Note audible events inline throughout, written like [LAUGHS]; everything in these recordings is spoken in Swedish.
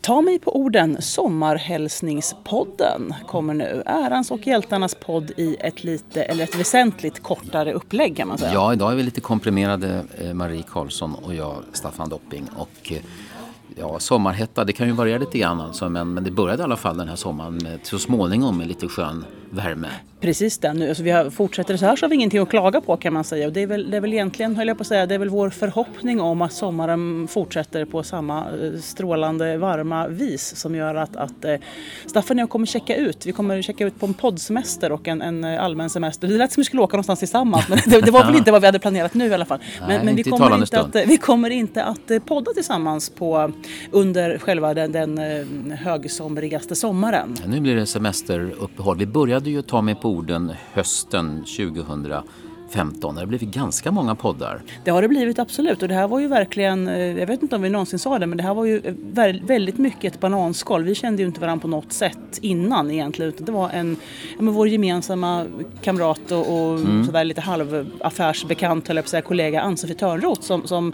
Ta mig på orden, Sommarhälsningspodden kommer nu. Ärans och hjältarnas podd i ett lite, eller ett väsentligt kortare upplägg kan man säga. Ja, idag är vi lite komprimerade, eh, Marie Karlsson och jag, Staffan Dopping. Och eh, ja, sommarhetta, det kan ju variera lite grann alltså, men, men det började i alla fall den här sommaren med, så småningom med lite skön värme. Precis det. Nu, alltså vi har, fortsätter det så här så har vi ingenting att klaga på kan man säga. Och det, är väl, det är väl egentligen, höll jag på att säga, det är väl vår förhoppning om att sommaren fortsätter på samma eh, strålande varma vis som gör att, att eh, Staffan och jag kommer checka ut. Vi kommer checka ut på en poddsemester och en, en eh, allmän semester. Det lät som vi skulle åka någonstans tillsammans men det, det var väl inte vad vi hade planerat nu i alla fall. Men, Nej, men vi, inte i kommer inte att, vi kommer inte att podda tillsammans på, under själva den, den eh, högsomrigaste sommaren. Nu blir det semesteruppehåll. Vi började ju ta med på orden hösten 2015. Det blev ganska många poddar. Det har det blivit absolut och det här var ju verkligen, eh, jag vet inte om vi någonsin sa det, men det här var ju eh, vä- väldigt mycket ett bananskal. Vi kände ju inte varandra på något sätt innan egentligen utan det var en, ja, men vår gemensamma kamrat och, och Mm. sådär lite halvaffärsbekant, höll jag på att säga, kollega Ann-Sofie Törnroth som, som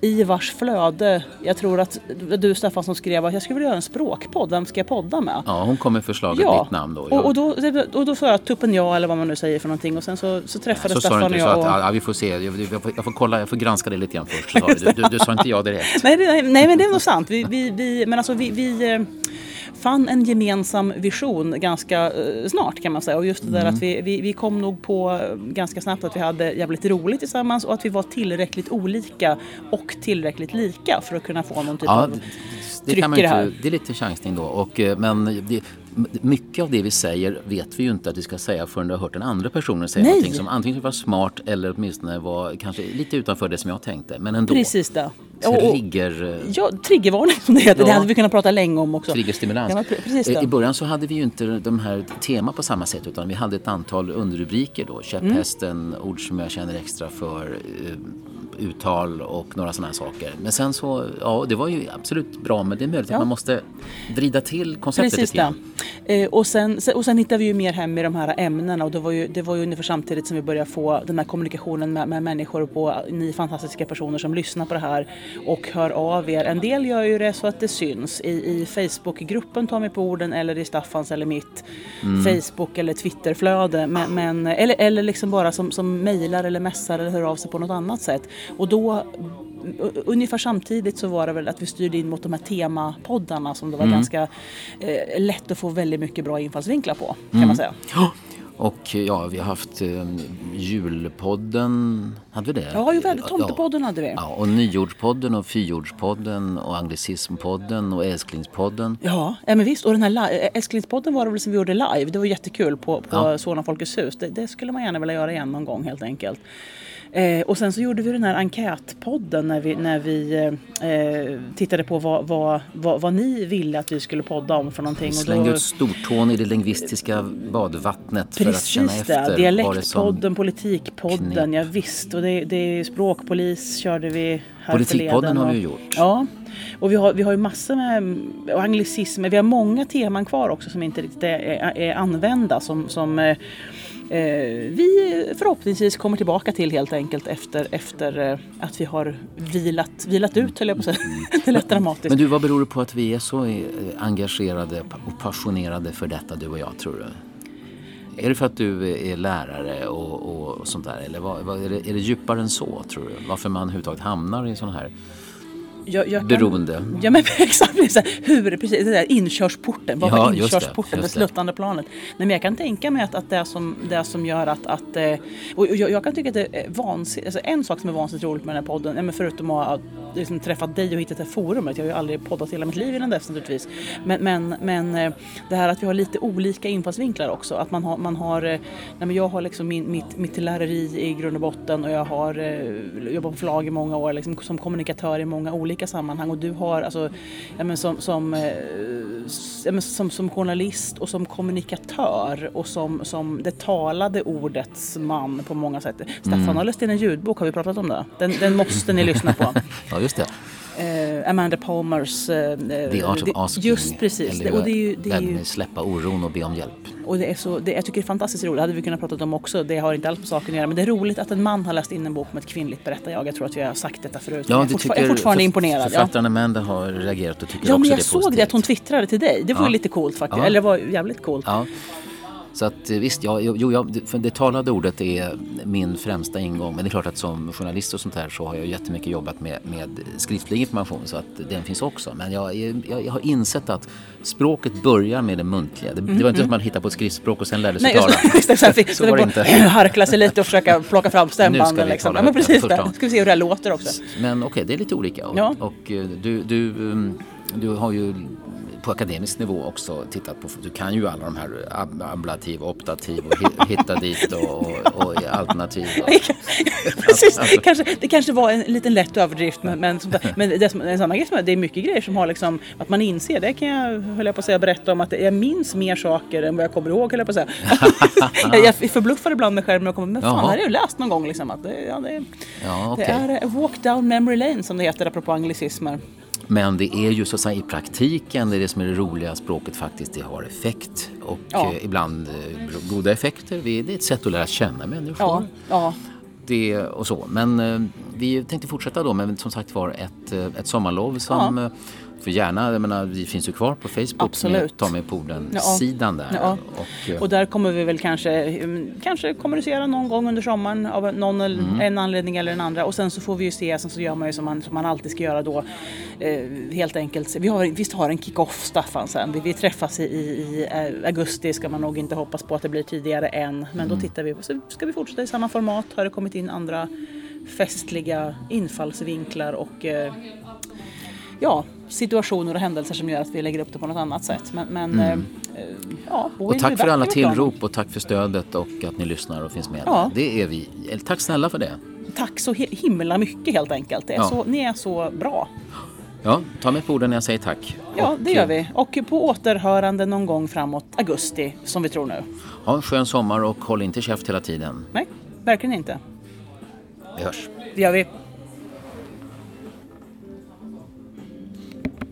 i vars flöde, jag tror att du Staffan som skrev att jag skulle vilja göra en språkpodd, vem ska jag podda med? Ja, hon kom med förslaget ditt namn då. och, och, då, och då sa jag tuppen ja eller vad man nu säger för någonting och sen så, så träffades så du och inte så att ja, vi får se, jag, jag, får, jag får kolla, jag får granska det lite grann först. Så du. Du, du, sa inte ja direkt. [LAUGHS] Nej, det- nej, nej men det är nog sant. Vi, vi, vi, men alltså vi, vi eh, fann en gemensam vision ganska eh, snart kan man säga. Och just det där Mm. att vi, vi, vi kom nog på eh, ganska snabbt att vi hade jävligt roligt tillsammans och att vi var tillräckligt olika och tillräckligt lika för att kunna få någon typ Ja, av det, det, tryck kan man i det inte, här. det är lite chansning då. Och, men det, mycket av det vi säger vet vi ju inte att vi ska säga förrän du har hört den andra personen säga Nej. någonting som antingen var smart eller åtminstone var kanske lite utanför det som jag tänkte. Men ändå. Precis det. Och- och- Trigger... eh, Ja, triggervarning som det heter. Det Ja. hade vi kunnat prata länge om också. Triggerstimulans. Ja, precis Eh, det. I början så hade vi ju inte de här tema på samma sätt utan vi hade ett antal underrubriker då. Käpphästen, ord som jag känner extra för, eh, uttal och några sådana här saker. Men sen så, ja det var ju absolut bra men det är möjligt Ja. att man måste vrida till konceptet Precis lite det. grann. Eh, och, sen, se- och sen hittade vi ju mer hem i de här ämnena och det var ju, det var ju ungefär samtidigt som vi började få den här kommunikationen med, med människor på ni fantastiska personer som lyssnar på det här och hör av er. En del gör ju det så att det syns i, i Facebookgruppen Ta mig på orden eller i Staffans eller mitt Facebook eller Twitterflöde. Men, men, eller, eller liksom bara som, som mejlar eller messar eller hör av sig på något annat sätt. Och då ungefär samtidigt så var det väl att vi styrde in mot de här temapoddarna som det var ganska eh, lätt att få väldigt mycket bra infallsvinklar på kan man säga. Och ja, vi har haft eh, julpodden, hade vi det? Ja, ju väl, Tomtepodden hade vi. Ja, och nyordspodden och fyrordspodden och anglicismpodden och älsklingspodden. Ja, ja men visst. Och den här li- Älsklingspodden var det väl som vi gjorde live. Det var jättekul på, på Ja. Solna Folkets hus. Det, det skulle man gärna vilja göra igen någon gång helt enkelt. Eh, och sen så gjorde vi den här enkätpodden när vi, när vi eh, tittade på vad, vad, vad, vad ni ville att vi skulle podda om för någonting. Och Slängde då- ut stortån i det lingvistiska badvattnet för att känna efter. det. vad Dialektpodden, politikpodden, knep. ja, visst. Och det, det är språkpolis körde vi här Politikpodden förleden har och- vi ju gjort. Ja. Och vi har, vi har ju massor med och anglicismer. Vi har många teman kvar också som inte riktigt är, är, är använda. Som, som eh, eh, vi förhoppningsvis kommer tillbaka till helt enkelt efter, efter eh, att vi har vilat, vilat ut höll jag på att säga. [LAUGHS] Det lät dramatiskt. Men du, vad beror det på att vi är så eh, engagerade och passionerade för detta, du och jag, tror du? Är det för att du är lärare och, och sånt där? Eller vad, vad, är, det, är det djupare än så, tror du? Varför man överhuvudtaget hamnar i sån här jag, jag kan- beroende? Ja men [LAUGHS] exakt, hur, precis det där inkörsporten, vad Ja, var inkörsporten, det, det. sluttande planet? Nej, men jag kan tänka mig att, att det, som, det som gör att, att eh, och jag, jag kan tycka att det är vansinnigt, alltså en sak som är vansinnigt roligt med den här podden, men förutom att liksom, träffat dig och hittat det här forumet, jag har ju aldrig poddat hela mitt liv innan dess naturligtvis, men, men, men eh, det här att vi har lite olika infallsvinklar också, att man har, man har eh, nej, men jag har liksom min, mitt, mitt läreri i grund och botten och jag har jobbat på förlag i många år liksom, som kommunikatör i många olika sammanhang och du har alltså, men som, som, eh, men som, som journalist och som kommunikatör och som, som det talade ordets man på många sätt. Staffan Mm. har läst in en ljudbok, har vi pratat om det? Den, den måste ni lyssna på. [LAUGHS] Ja, just det. Eh, Amanda Palmers... Eh, The Art of det- Asking. Just precis. Eller och det är ju, det är ju, släppa oron och be om hjälp. och det är så, det, jag tycker det är fantastiskt roligt, det hade vi kunnat prata om också, det har inte alls med saken att göra, men det är roligt att en man har läst in en bok med ett kvinnligt berättarjag. Jag tror att vi har sagt detta förut. Ja, jag, fortfar- jag tycker är fortfarande för- imponerad. Ja. Författaren Amanda har reagerat och tycker Ja, också men det jag är såg positivt. det att hon twittrade till dig. Det var Ja. lite coolt faktiskt. Ja. Eller det var jävligt coolt. Ja. Så att eh, visst, ja, jo, ja, det- för det talade ordet är min främsta ingång. Men det är klart att som journalist och sånt här så har jag jättemycket jobbat med, med skriftlig information så att den finns också. Men jag, jag, jag har insett att språket börjar med det muntliga. Det, det var inte så att man hittade på ett skriftspråk och sen lärde sig Mm, Nej, tala. just, just så Så var det inte. harkla sig lite och försöka plocka fram Nu stämbanden. Liksom. Ja, men precis det. gången. Ska vi se hur det här låter också. Men okej, det är lite olika. Och, Ja. och eh, du, du, um, du har ju på akademisk nivå också tittat på, du kan ju alla de här ab- ablativ, optativ och hi- hitta dit och, och, och alternativ. [LAUGHS] Och, Precis. Alltså. Kanske, det kanske var en liten lätt överdrift men, men, men det, en samma grej som, det är mycket grejer som har liksom att man inser, det kan jag höll jag på att säga berätta om att jag minns mer saker än vad jag kommer ihåg höll jag på att säga. [LAUGHS] jag, förbluffar ibland mig själv när jag kommer, men fan Jaha. det här har jag ju läst någon gång liksom. Att det, ja, det, ja, det okej. är a walk down memory lane som det heter apropå anglicismer. Men det är ju så att säga i praktiken, det är det som är det roliga, språket faktiskt det har effekt. Och Ja. eh, ibland eh, goda effekter. Det är ett sätt att lära känna människor. Ja, ja. det och så. Men eh, vi tänkte fortsätta då med som sagt var ett, eh, ett sommarlov som eh, för gärna, jag menar, vi finns ju kvar på Facebook Absolut. med Ta med Ja. Där. Ja. Och, eh, Och där kommer vi väl kanske, mm, kanske kommunicera någon gång under sommaren av någon Mm. en anledning eller den andra. Och sen så får vi ju se, sen så gör man ju som man, som man alltid ska göra då. Eh, helt enkelt, vi har, visst har en kick-off Staffan sen. Vi, vi träffas i, i, augusti, ska man nog inte hoppas på att det blir tidigare än. Men Mm. då tittar vi, så ska vi fortsätta i samma format. Har det kommit in andra festliga infallsvinklar och eh, ja, situationer och händelser som gör att vi lägger upp det på något annat sätt. Men, men eh, eh, ja, Mm. och tack för alla tillrop och tack för stödet och att ni lyssnar och finns med. Ja. Det är vi. Tack snälla för det. Tack så hi- himla mycket helt enkelt. Det är Ja. så, ni är så bra. Ja, ta mig på orden när jag säger tack. Ja, det gör eh, vi. Och på återhörande någon gång framåt augusti, som vi tror nu. Ha en skön sommar och håll inte käft hela tiden. Nej, verkligen inte. Vi hörs. Det gör vi.